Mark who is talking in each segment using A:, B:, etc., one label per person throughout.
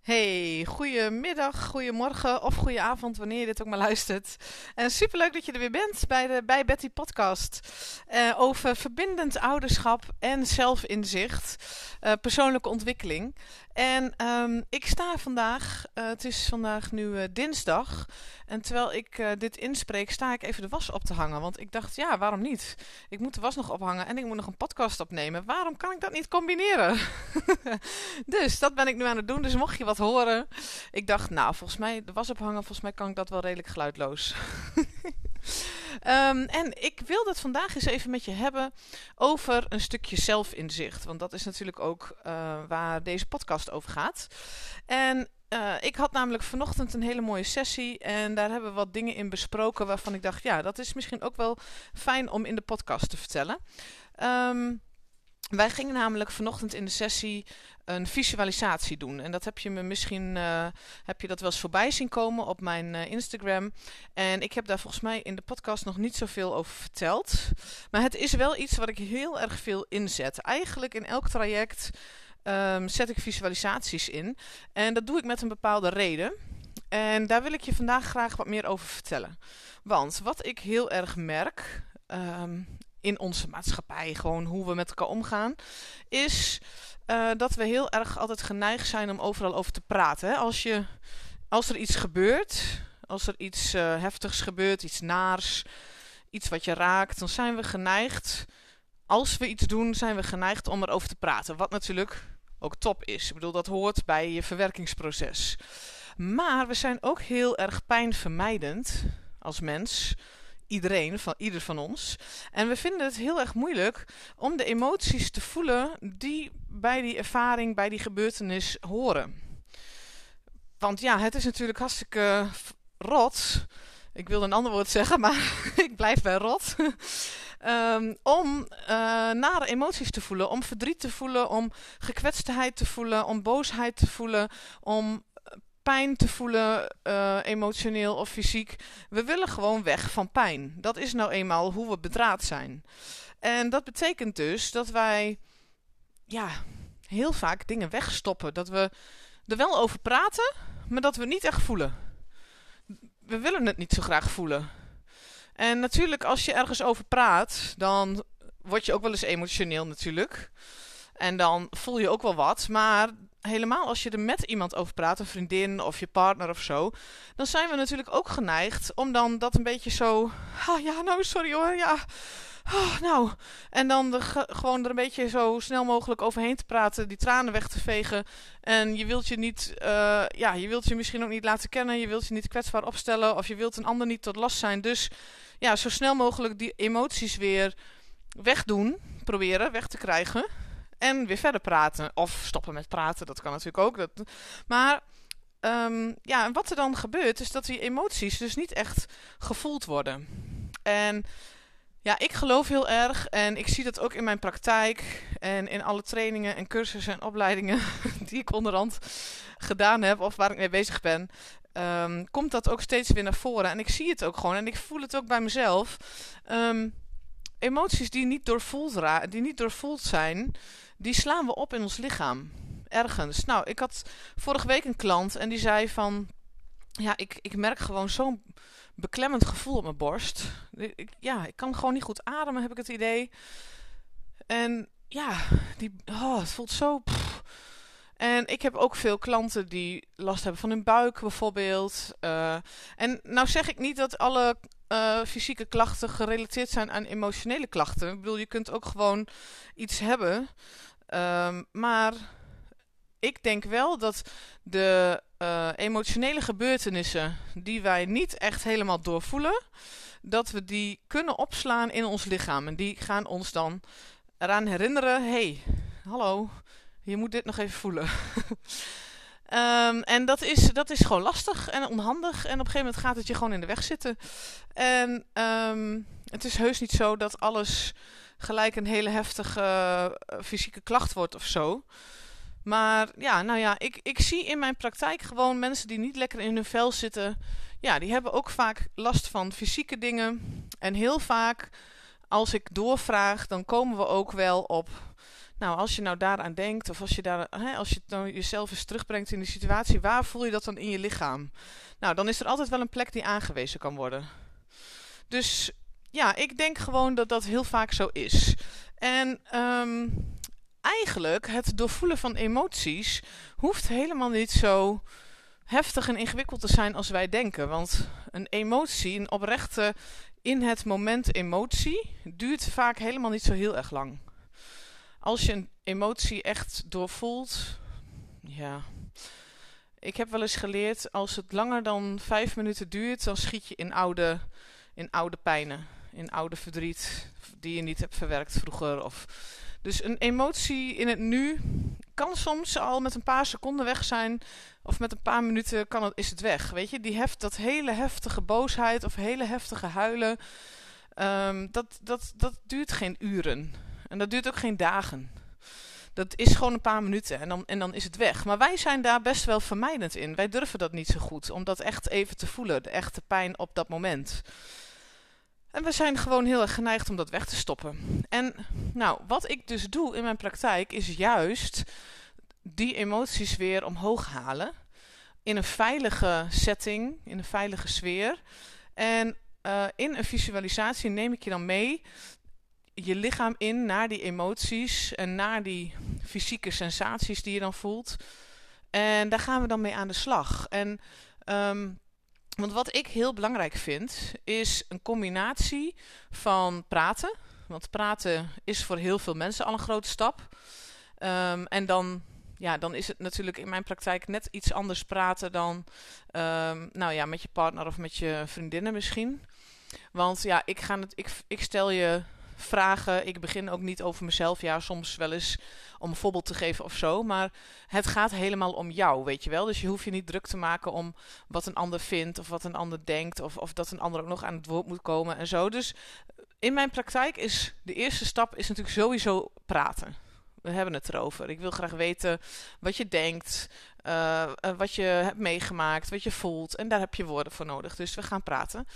A: Hey, goedemiddag, goedemorgen of goedenavond, wanneer je dit ook maar luistert. En superleuk dat je er weer bent bij de Bij Betty podcast. eh, over verbindend ouderschap en zelfinzicht, eh, persoonlijke ontwikkeling. En ehm, ik sta vandaag, eh, het is vandaag nu dinsdag. En terwijl ik dit inspreek, sta ik even de was op te hangen. Want ik dacht, ja, waarom niet? Ik moet de was nog ophangen en ik moet nog een podcast opnemen. Waarom kan ik dat niet combineren? dus dat ben ik nu aan het doen. Dus mocht je wat horen, ik dacht, nou, volgens mij de was ophangen, volgens mij kan ik dat wel redelijk geluidloos. Ehm, en ik wil het vandaag eens even met je hebben over een stukje zelfinzicht. Want dat is natuurlijk ook eh, waar deze podcast over gaat. En eh, ik had namelijk vanochtend een hele mooie sessie en daar hebben we wat dingen in besproken waarvan ik dacht, ja, dat is misschien ook wel fijn om in de podcast te vertellen. Ehm, wij gingen namelijk vanochtend in de sessie een visualisatie doen. En dat heb je me misschien eh, heb je dat wel eens voorbij zien komen op mijn eh, Instagram. En ik heb daar volgens mij in de podcast nog niet zoveel over verteld. Maar het is wel iets wat ik heel erg veel inzet. Eigenlijk in elk traject ehm, zet ik visualisaties in. En dat doe ik met een bepaalde reden. En daar wil ik je vandaag graag wat meer over vertellen. Want wat ik heel erg merk. ehm, in onze maatschappij, gewoon hoe we met elkaar omgaan, is eh, dat we heel erg altijd geneigd zijn om overal over te praten. Hè? Als, je, als er iets gebeurt, als er iets eh, heftigs gebeurt, iets naars, iets wat je raakt, dan zijn we geneigd, als we iets doen, zijn we geneigd om erover te praten. Wat natuurlijk ook top is. Ik bedoel, dat hoort bij je verwerkingsproces. Maar we zijn ook heel erg pijnvermijdend als mens iedereen, van ieder van ons. En we vinden het heel erg moeilijk om de emoties te voelen die bij die ervaring, bij die gebeurtenis horen. Want ja, het is natuurlijk hartstikke rot. Ik wilde een ander woord zeggen, maar ik blijf bij rot. um, om uh, nare emoties te voelen, om verdriet te voelen, om gekwetstheid te voelen, om boosheid te voelen, om pijn te voelen, uh, emotioneel of fysiek. We willen gewoon weg van pijn. Dat is nou eenmaal hoe we bedraad zijn. En dat betekent dus dat wij ja, heel vaak dingen wegstoppen. Dat we er wel over praten, maar dat we niet echt voelen. We willen het niet zo graag voelen. En natuurlijk, als je ergens over praat, dan word je ook wel eens emotioneel natuurlijk. En dan voel je ook wel wat. Maar helemaal als je er met iemand over praat, een vriendin of je partner of zo, dan zijn we natuurlijk ook geneigd om dan dat een beetje zo, ah ja, nou sorry hoor, ja, oh, nou, en dan gewoon er een beetje zo snel mogelijk overheen te praten, die tranen weg te vegen en je wilt je niet, uh, ja, je wilt je misschien ook niet laten kennen, je wilt je niet kwetsbaar opstellen of je wilt een ander niet tot last zijn, dus ja, zo snel mogelijk die emoties weer wegdoen, proberen weg te krijgen. En weer verder praten. Of stoppen met praten, dat kan natuurlijk ook. Dat, maar um, ja, wat er dan gebeurt, is dat die emoties dus niet echt gevoeld worden. En ja, ik geloof heel erg, en ik zie dat ook in mijn praktijk en in alle trainingen en cursussen en opleidingen die ik onderhand gedaan heb of waar ik mee bezig ben, um, komt dat ook steeds weer naar voren. En ik zie het ook gewoon en ik voel het ook bij mezelf. Um, emoties die niet doorvoeld, die niet doorvoeld zijn, die slaan we op in ons lichaam. Ergens. Nou, ik had vorige week een klant en die zei van... Ja, ik, ik merk gewoon zo'n beklemmend gevoel op mijn borst. Ik, ja, ik kan gewoon niet goed ademen, heb ik het idee. En ja, die, oh, het voelt zo... En ik heb ook veel klanten die last hebben van hun buik bijvoorbeeld. Uh, en nou zeg ik niet dat alle uh, fysieke klachten gerelateerd zijn aan emotionele klachten. Ik bedoel, je kunt ook gewoon iets hebben. Um, maar ik denk wel dat de uh, emotionele gebeurtenissen die wij niet echt helemaal doorvoelen, dat we die kunnen opslaan in ons lichaam. En die gaan ons dan eraan herinneren: hey, hallo, je moet dit nog even voelen. Um, en dat is, dat is gewoon lastig en onhandig. En op een gegeven moment gaat het je gewoon in de weg zitten. En um, het is heus niet zo dat alles gelijk een hele heftige uh, fysieke klacht wordt of zo. Maar ja, nou ja, ik, ik zie in mijn praktijk gewoon mensen die niet lekker in hun vel zitten. Ja, die hebben ook vaak last van fysieke dingen. En heel vaak, als ik doorvraag, dan komen we ook wel op Nou, als je nou daaraan denkt, of als je, daar, hè, als je jezelf eens terugbrengt in die situatie, waar voel je dat dan in je lichaam? Nou, dan is er altijd wel een plek die aangewezen kan worden. Dus ja, ik denk gewoon dat dat heel vaak zo is. En ehm, eigenlijk, het doorvoelen van emoties hoeft helemaal niet zo heftig en ingewikkeld te zijn als wij denken. Want een emotie, een oprechte in het moment emotie, duurt vaak helemaal niet zo heel erg lang. Als je een emotie echt doorvoelt, ja. Ik heb wel eens geleerd, als het langer dan vijf minuten duurt, dan schiet je in oude, in oude pijnen. In oude verdriet die je niet hebt verwerkt vroeger. Of dus een emotie in het nu kan soms al met een paar seconden weg zijn. Of met een paar minuten kan het, is het weg. Weet je, die heft, dat hele heftige boosheid of hele heftige huilen. Um, dat, dat, dat duurt geen uren. En dat duurt ook geen dagen. Dat is gewoon een paar minuten en dan, en dan is het weg. Maar wij zijn daar best wel vermijdend in. Wij durven dat niet zo goed. Om dat echt even te voelen. De echte pijn op dat moment. En we zijn gewoon heel erg geneigd om dat weg te stoppen. En nou, wat ik dus doe in mijn praktijk is juist die emoties weer omhoog halen. In een veilige setting, in een veilige sfeer. En uh, in een visualisatie neem ik je dan mee je lichaam in naar die emoties en naar die fysieke sensaties die je dan voelt. En daar gaan we dan mee aan de slag. En um, want wat ik heel belangrijk vind, is een combinatie van praten. Want praten is voor heel veel mensen al een grote stap. Um, en dan, ja, dan is het natuurlijk in mijn praktijk net iets anders praten dan um, nou ja, met je partner of met je vriendinnen misschien. Want ja, ik, ga het, ik, ik stel je vragen. Ik begin ook niet over mezelf. Ja, soms wel eens om een voorbeeld te geven of zo. Maar het gaat helemaal om jou, weet je wel. Dus je hoeft je niet druk te maken om wat een ander vindt of wat een ander denkt. Of, of dat een ander ook nog aan het woord moet komen en zo. Dus in mijn praktijk is de eerste stap is natuurlijk sowieso praten. We hebben het erover. Ik wil graag weten wat je denkt, uh, wat je hebt meegemaakt, wat je voelt. En daar heb je woorden voor nodig. Dus we gaan praten.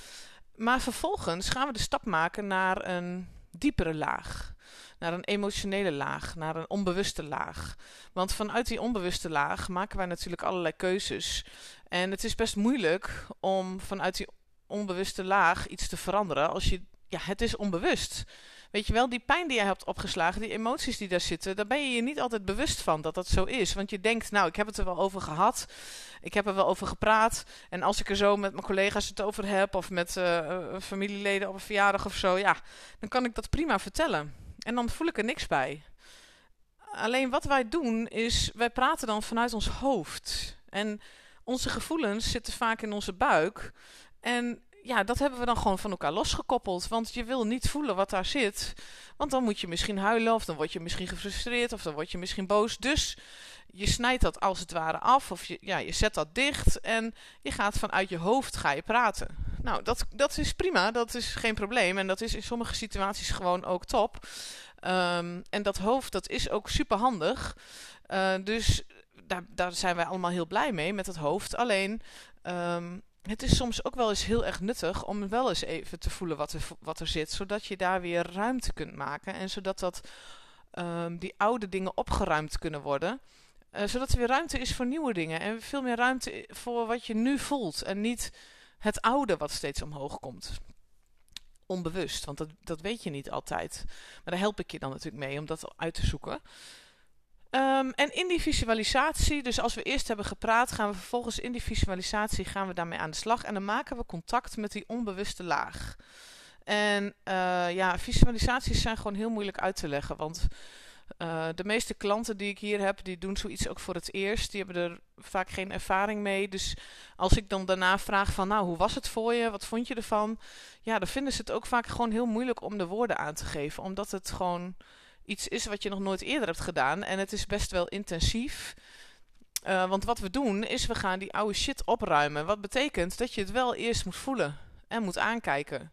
A: Maar vervolgens gaan we de stap maken naar een diepere laag. Naar een emotionele laag, naar een onbewuste laag. Want vanuit die onbewuste laag maken wij natuurlijk allerlei keuzes. En het is best moeilijk om vanuit die onbewuste laag iets te veranderen als je. Ja, het is onbewust. Weet je wel, die pijn die je hebt opgeslagen, die emoties die daar zitten, daar ben je je niet altijd bewust van dat dat zo is. Want je denkt, nou, ik heb het er wel over gehad. Ik heb er wel over gepraat. En als ik er zo met mijn collega's het over heb, of met uh, familieleden op een verjaardag of zo, ja, dan kan ik dat prima vertellen. En dan voel ik er niks bij. Alleen wat wij doen is, wij praten dan vanuit ons hoofd. En onze gevoelens zitten vaak in onze buik. En ja, dat hebben we dan gewoon van elkaar losgekoppeld. Want je wil niet voelen wat daar zit. Want dan moet je misschien huilen, of dan word je misschien gefrustreerd, of dan word je misschien boos. Dus je snijdt dat als het ware af, of je, ja, je zet dat dicht en je gaat vanuit je hoofd ga je praten. Nou, dat, dat is prima, dat is geen probleem. En dat is in sommige situaties gewoon ook top. Um, en dat hoofd, dat is ook super handig. Uh, dus daar, daar zijn wij allemaal heel blij mee met het hoofd. Alleen, um, het is soms ook wel eens heel erg nuttig om wel eens even te voelen wat er, wat er zit, zodat je daar weer ruimte kunt maken en zodat dat, um, die oude dingen opgeruimd kunnen worden. Uh, zodat er weer ruimte is voor nieuwe dingen en veel meer ruimte voor wat je nu voelt en niet het oude wat steeds omhoog komt. Onbewust, want dat, dat weet je niet altijd. Maar daar help ik je dan natuurlijk mee om dat uit te zoeken. Um, en in die visualisatie, dus als we eerst hebben gepraat, gaan we vervolgens in die visualisatie gaan we daarmee aan de slag. En dan maken we contact met die onbewuste laag. En uh, ja, visualisaties zijn gewoon heel moeilijk uit te leggen. Want uh, de meeste klanten die ik hier heb, die doen zoiets ook voor het eerst. Die hebben er vaak geen ervaring mee. Dus als ik dan daarna vraag van, nou, hoe was het voor je? Wat vond je ervan? Ja, dan vinden ze het ook vaak gewoon heel moeilijk om de woorden aan te geven. Omdat het gewoon iets is wat je nog nooit eerder hebt gedaan. En het is best wel intensief. Uh, want wat we doen is we gaan die oude shit opruimen. Wat betekent dat je het wel eerst moet voelen en moet aankijken.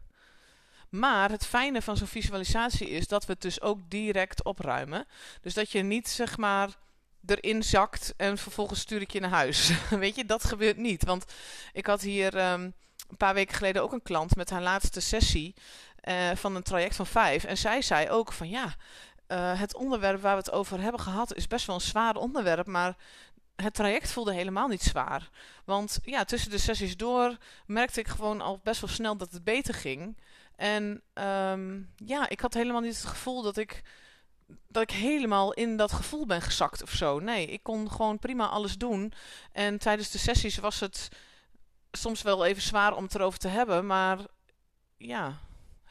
A: Maar het fijne van zo'n visualisatie is dat we het dus ook direct opruimen. Dus dat je niet zeg maar erin zakt en vervolgens stuur ik je naar huis. Weet je, dat gebeurt niet. Want ik had hier um, een paar weken geleden ook een klant met haar laatste sessie uh, van een traject van vijf. En zij zei ook van ja, eh, het onderwerp waar we het over hebben gehad is best wel een zwaar onderwerp, maar het traject voelde helemaal niet zwaar. Want ja, tussen de sessies door merkte ik gewoon al best wel snel dat het beter ging. En ehm, ja, ik had helemaal niet het gevoel dat ik, dat ik helemaal in dat gevoel ben gezakt of zo. Nee, ik kon gewoon prima alles doen. En tijdens de sessies was het soms wel even zwaar om het erover te hebben, maar ja,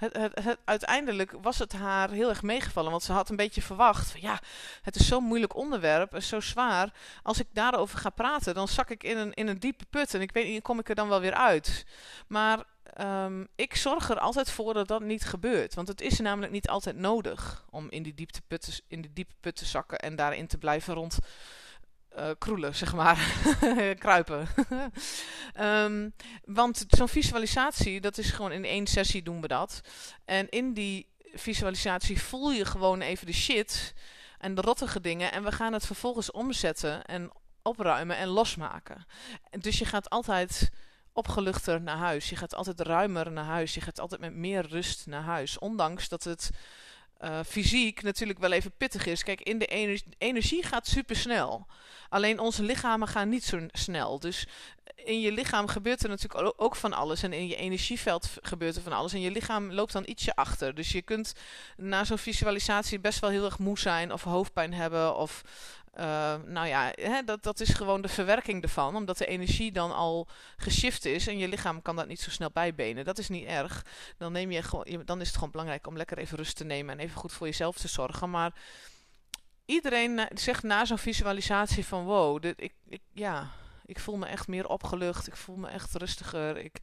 A: het, het, uiteindelijk was het haar heel erg meegevallen. Want ze had een beetje verwacht. Van, ja, het is zo'n moeilijk onderwerp. En zo zwaar. Als ik daarover ga praten, dan zak ik in een, in een diepe put. En ik weet niet, kom ik er dan wel weer uit. Maar um, ik zorg er altijd voor dat dat niet gebeurt. Want het is namelijk niet altijd nodig om in die, diepte put in die diepe put te zakken. En daarin te blijven rond uh, kroelen, zeg maar. Kruipen. um, want zo'n visualisatie, dat is gewoon in één sessie doen we dat. En in die visualisatie voel je gewoon even de shit en de rottige dingen. En we gaan het vervolgens omzetten en opruimen en losmaken. Dus je gaat altijd opgeluchter naar huis. Je gaat altijd ruimer naar huis. Je gaat altijd met meer rust naar huis. Ondanks dat het uh, fysiek natuurlijk wel even pittig is. Kijk, in de energie, gaat super snel. Alleen onze lichamen gaan niet zo snel. Dus in je lichaam gebeurt er natuurlijk ook van alles. En in je energieveld gebeurt er van alles. En je lichaam loopt dan ietsje achter. Dus je kunt na zo'n visualisatie best wel heel erg moe zijn. Of hoofdpijn hebben. Of uh, nou ja, hè, dat, dat is gewoon de verwerking ervan. Omdat de energie dan al geshift is. En je lichaam kan dat niet zo snel bijbenen. Dat is niet erg. Dan, neem je gewoon, dan is het gewoon belangrijk om lekker even rust te nemen. En even goed voor jezelf te zorgen. Maar iedereen zegt na zo'n visualisatie van wow, ik, ik, ja, ik voel me echt meer opgelucht. Ik voel me echt rustiger. Ik,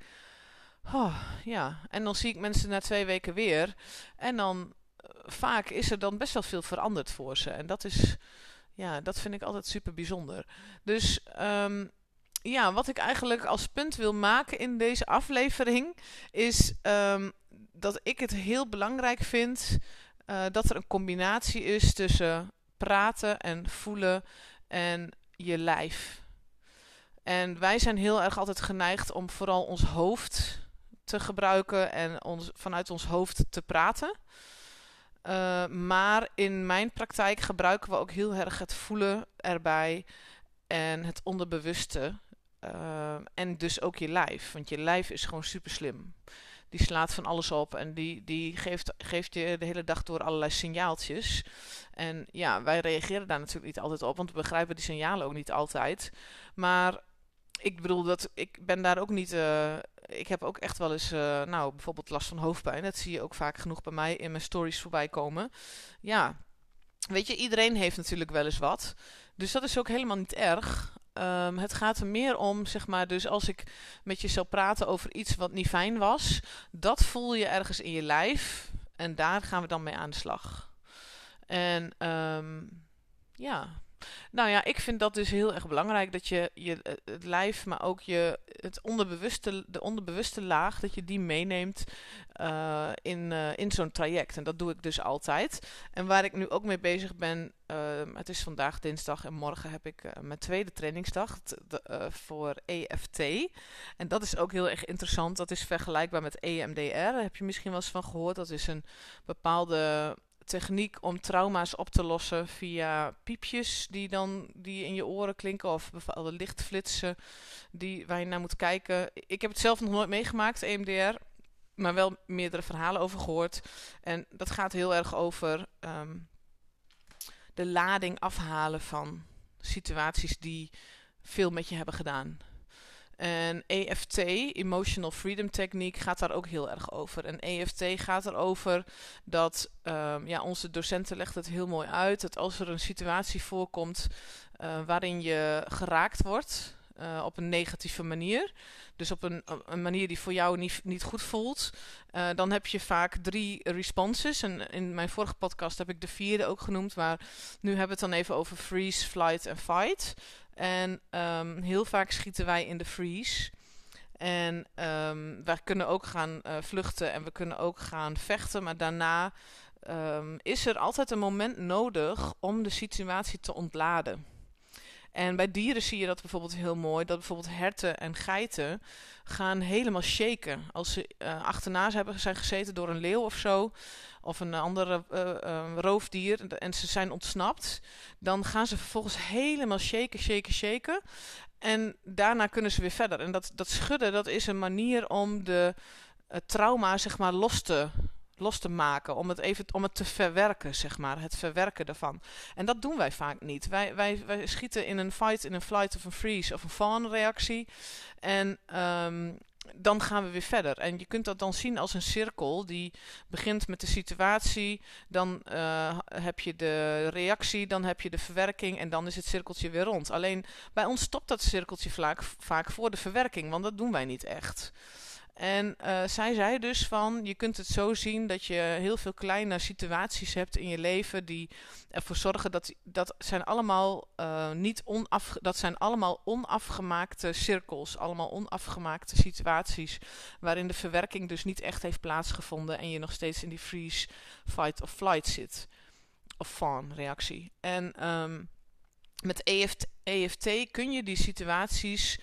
A: oh, ja. En dan zie ik mensen na twee weken weer. En dan uh, vaak is er dan best wel veel veranderd voor ze. En dat is ja, dat vind ik altijd super bijzonder. Dus um, ja, wat ik eigenlijk als punt wil maken in deze aflevering is um, dat ik het heel belangrijk vind uh, dat er een combinatie is tussen praten en voelen en je lijf. En wij zijn heel erg altijd geneigd om vooral ons hoofd te gebruiken en ons, vanuit ons hoofd te praten. Uh, maar in mijn praktijk gebruiken we ook heel erg het voelen erbij en het onderbewuste. Uh, en dus ook je lijf, want je lijf is gewoon super slim. Die slaat van alles op en die, die geeft, geeft je de hele dag door allerlei signaaltjes. En ja, wij reageren daar natuurlijk niet altijd op, want we begrijpen die signalen ook niet altijd. Maar ik bedoel, dat, ik ben daar ook niet. Uh, ik heb ook echt wel eens, uh, nou, bijvoorbeeld last van hoofdpijn. Dat zie je ook vaak genoeg bij mij in mijn stories voorbij komen. Ja, weet je, iedereen heeft natuurlijk wel eens wat. Dus dat is ook helemaal niet erg. Um, het gaat er meer om, zeg maar, dus als ik met je zou praten over iets wat niet fijn was, dat voel je ergens in je lijf en daar gaan we dan mee aan de slag. En um, ja, nou ja, ik vind dat dus heel erg belangrijk dat je, je eh, het lijf, maar ook je, het onderbewuste, de onderbewuste laag, dat je die meeneemt uh, in, uh, in zo'n traject. En dat doe ik dus altijd. En waar ik nu ook mee bezig ben, uh, het is vandaag dinsdag en morgen heb ik mijn tweede trainingsdag voor EFT. En dat is ook heel erg interessant. Dat is vergelijkbaar met EMDR. Daar heb je misschien wel eens van gehoord. Dat is een bepaalde techniek om trauma's op te lossen via piepjes die dan die in je oren klinken of bepaalde lichtflitsen die, waar je naar moet kijken. Ik heb het zelf nog nooit meegemaakt, EMDR, maar wel meerdere verhalen over gehoord. En dat gaat heel erg over um, de lading afhalen van situaties die veel met je hebben gedaan. En EFT, Emotional Freedom Technique, gaat daar ook heel erg over. En EFT gaat erover dat, um, ja, onze docenten legt het heel mooi uit, dat als er een situatie voorkomt uh, waarin je geraakt wordt, uh, op een negatieve manier, dus op een, een, manier die voor jou niet, niet goed voelt, uh, dan heb je vaak drie responses. En in mijn vorige podcast heb ik de vierde ook genoemd, maar nu hebben we het dan even over freeze, flight en fight. En um, heel vaak schieten wij in de freeze. En um, wij kunnen ook gaan uh, vluchten en we kunnen ook gaan vechten. Maar daarna um, is er altijd een moment nodig om de situatie te ontladen. En bij dieren zie je dat bijvoorbeeld heel mooi. Dat bijvoorbeeld herten en geiten gaan helemaal shaken. Als ze uh, achterna hebben, zijn gezeten door een leeuw of zo. Of een andere uh, roofdier. En ze zijn ontsnapt. Dan gaan ze vervolgens helemaal shaken, shaken, shaken. En daarna kunnen ze weer verder. En dat, dat schudden, dat is een manier om de trauma zeg maar los te los te maken, om het even om het te verwerken, zeg maar, het verwerken daarvan. En dat doen wij vaak niet. Wij, wij, wij schieten in een fight, in een flight of een freeze of een fawn reactie. En um, dan gaan we weer verder. En je kunt dat dan zien als een cirkel die begint met de situatie, dan uh, heb je de reactie, dan heb je de verwerking en dan is het cirkeltje weer rond. Alleen bij ons stopt dat cirkeltje vaak, vaak voor de verwerking, want dat doen wij niet echt. En uh, zij zei dus van, je kunt het zo zien dat je heel veel kleine situaties hebt in je leven die ervoor zorgen dat dat zijn allemaal uh, niet onaf, dat zijn allemaal onafgemaakte cirkels, allemaal onafgemaakte situaties waarin de verwerking dus niet echt heeft plaatsgevonden en je nog steeds in die freeze, fight of flight zit. Of fawn reactie. En um, met EFT, EFT kun je die situaties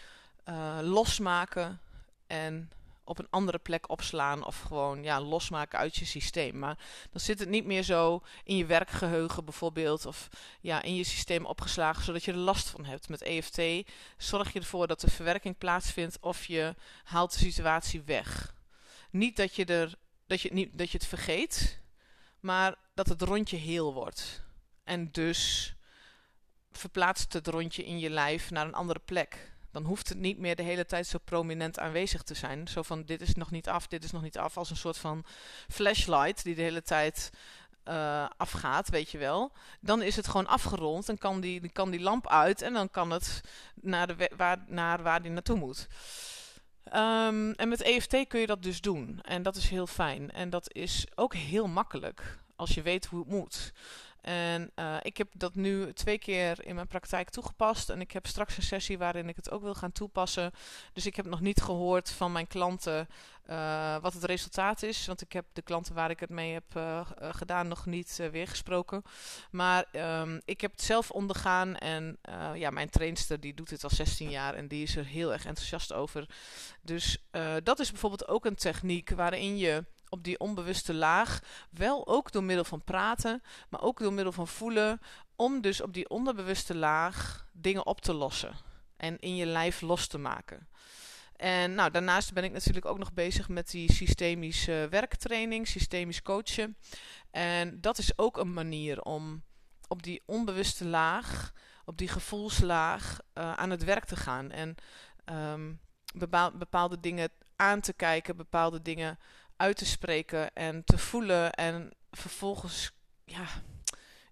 A: uh, losmaken en op een andere plek opslaan of gewoon ja, losmaken uit je systeem. Maar dan zit het niet meer zo in je werkgeheugen bijvoorbeeld of ja, in je systeem opgeslagen zodat je er last van hebt. Met EFT zorg je ervoor dat de verwerking plaatsvindt of je haalt de situatie weg. Niet dat je, er, dat je, niet, dat je het vergeet, maar dat het rondje heel wordt. En dus verplaatst het rondje in je lijf naar een andere plek dan hoeft het niet meer de hele tijd zo prominent aanwezig te zijn. Zo van dit is nog niet af, dit is nog niet af. Als een soort van flashlight die de hele tijd uh, afgaat, weet je wel. Dan is het gewoon afgerond en kan die, kan die lamp uit en dan kan het naar, de waar, naar waar die naartoe moet. Um, en met EFT kun je dat dus doen. En dat is heel fijn. En dat is ook heel makkelijk als je weet hoe het moet. En uh, ik heb dat nu twee keer in mijn praktijk toegepast. En ik heb straks een sessie waarin ik het ook wil gaan toepassen. Dus ik heb nog niet gehoord van mijn klanten uh, wat het resultaat is. Want ik heb de klanten waar ik het mee heb uh, gedaan nog niet weer gesproken. Maar um, ik heb het zelf ondergaan. En ja, mijn trainster die doet dit al 16 jaar. En die is er heel erg enthousiast over. Dus dat is bijvoorbeeld ook een techniek waarin je op die onbewuste laag. Wel ook door middel van praten, maar ook door middel van voelen. Om dus op die onderbewuste laag dingen op te lossen. En in je lijf los te maken. En nou, daarnaast ben ik natuurlijk ook nog bezig met die systemische werktraining, systemisch coachen. En dat is ook een manier om op die onbewuste laag, op die gevoelslaag, uh, aan het werk te gaan. En um, bepaalde dingen aan te kijken, bepaalde dingen uit te spreken en te voelen. En vervolgens ja,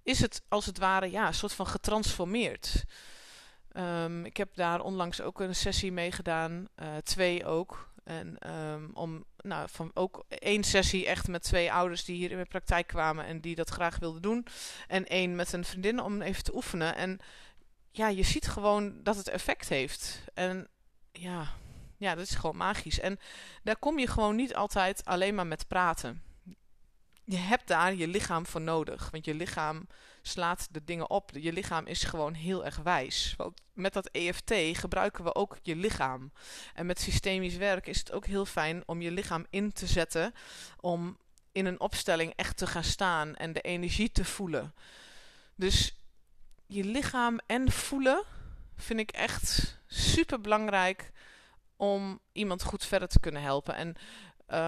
A: is het als het ware ja, een soort van getransformeerd. Um, ik heb daar onlangs ook een sessie mee gedaan, uh, twee ook. En um, om nou, van ook één sessie echt met twee ouders die hier in mijn praktijk kwamen en die dat graag wilden doen. En één met een vriendin om even te oefenen. En ja, je ziet gewoon dat het effect heeft. En ja, ja, dat is gewoon magisch. En daar kom je gewoon niet altijd alleen maar met praten. Je hebt daar je lichaam voor nodig. Want je lichaam slaat de dingen op. Je lichaam is gewoon heel erg wijs. Want met dat EFT gebruiken we ook je lichaam. En met systemisch werk is het ook heel fijn om je lichaam in te zetten. Om in een opstelling echt te gaan staan en de energie te voelen. Dus je lichaam en voelen vind ik echt super belangrijk om iemand goed verder te kunnen helpen. En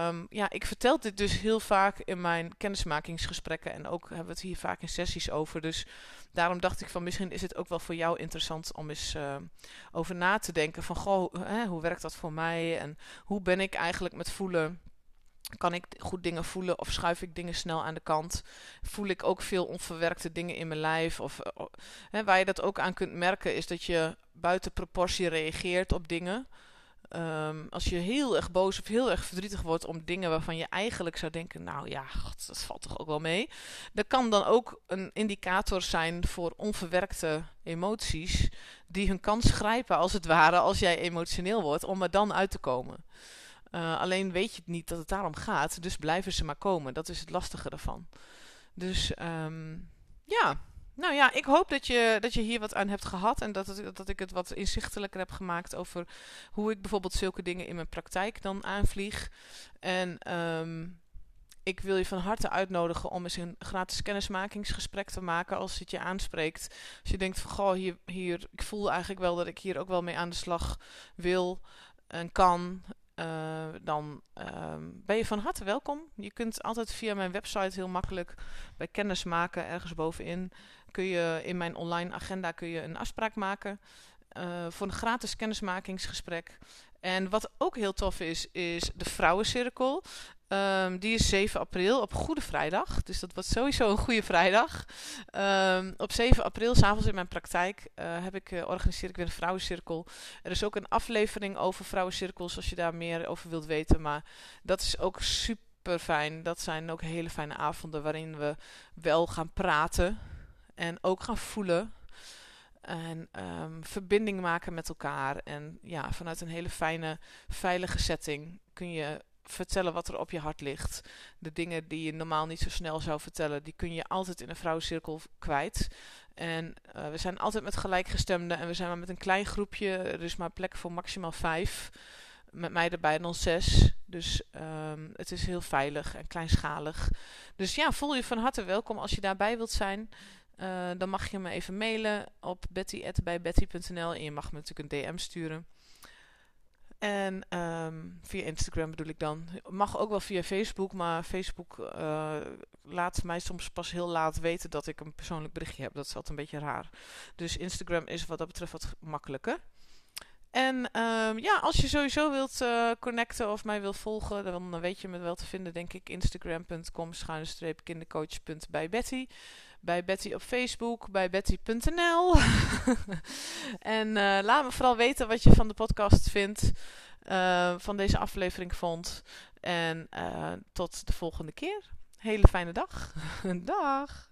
A: um, ja, ik vertel dit dus heel vaak in mijn kennismakingsgesprekken en ook hebben we het hier vaak in sessies over. Dus daarom dacht ik van misschien is het ook wel voor jou interessant om eens uh, over na te denken van goh, hè, hoe werkt dat voor mij en hoe ben ik eigenlijk met voelen? Kan ik goed dingen voelen of schuif ik dingen snel aan de kant? Voel ik ook veel onverwerkte dingen in mijn lijf? Of, uh, hè, waar je dat ook aan kunt merken is dat je buiten proportie reageert op dingen. Um, als je heel erg boos of heel erg verdrietig wordt om dingen waarvan je eigenlijk zou denken, nou ja, dat valt toch ook wel mee. Dat kan dan ook een indicator zijn voor onverwerkte emoties die hun kans grijpen als het ware als jij emotioneel wordt om er dan uit te komen. Uh, alleen weet je niet dat het daarom gaat, dus blijven ze maar komen. Dat is het lastige ervan. Dus um, ja, nou ja, ik hoop dat je, dat je hier wat aan hebt gehad en dat, dat ik het wat inzichtelijker heb gemaakt over hoe ik bijvoorbeeld zulke dingen in mijn praktijk dan aanvlieg. En ehm, ik wil je van harte uitnodigen om eens een gratis kennismakingsgesprek te maken als het je aanspreekt. Als je denkt van goh, hier, hier, ik voel eigenlijk wel dat ik hier ook wel mee aan de slag wil en kan. Uh, dan uh, ben je van harte welkom. Je kunt altijd via mijn website heel makkelijk bij kennis maken, ergens bovenin, kun je in mijn online agenda kun je een afspraak maken uh, voor een gratis kennismakingsgesprek. En wat ook heel tof is, is de Vrouwencirkel. Um, die is 7 april op Goede Vrijdag. Dus dat wordt sowieso een goede vrijdag. Um, op 7 april, s'avonds in mijn praktijk, uh, heb ik, uh, organiseer ik weer een vrouwencirkel. Er is ook een aflevering over vrouwencirkels, als je daar meer over wilt weten. Maar dat is ook super fijn. Dat zijn ook hele fijne avonden waarin we wel gaan praten. En ook gaan voelen. En um, verbinding maken met elkaar. En ja, vanuit een hele fijne, veilige setting kun je vertellen wat er op je hart ligt. De dingen die je normaal niet zo snel zou vertellen, die kun je altijd in een vrouwencirkel kwijt. En uh, we zijn altijd met gelijkgestemden en we zijn maar met een klein groepje. Er is maar plek voor maximaal vijf. Met mij erbij dan zes. Dus um, het is heel veilig en kleinschalig. Dus ja, voel je van harte welkom als je daarbij wilt zijn. Uh, dan mag je me even mailen op betty.bijbetty.nl en je mag me natuurlijk een DM sturen. En um, via Instagram bedoel ik dan. Mag ook wel via Facebook, maar Facebook uh, laat mij soms pas heel laat weten dat ik een persoonlijk berichtje heb. Dat is altijd een beetje raar. Dus Instagram is wat dat betreft wat makkelijker. En um, ja, als je sowieso wilt uh, connecten of mij wilt volgen, dan weet je me wel te vinden, denk ik. Instagram.com schuine kindercoach.bij Betty bij Betty op Facebook, bij betty.nl. en uh, laat me vooral weten wat je van de podcast vindt, uh, van deze aflevering vond. En uh, tot de volgende keer. Hele fijne dag. dag.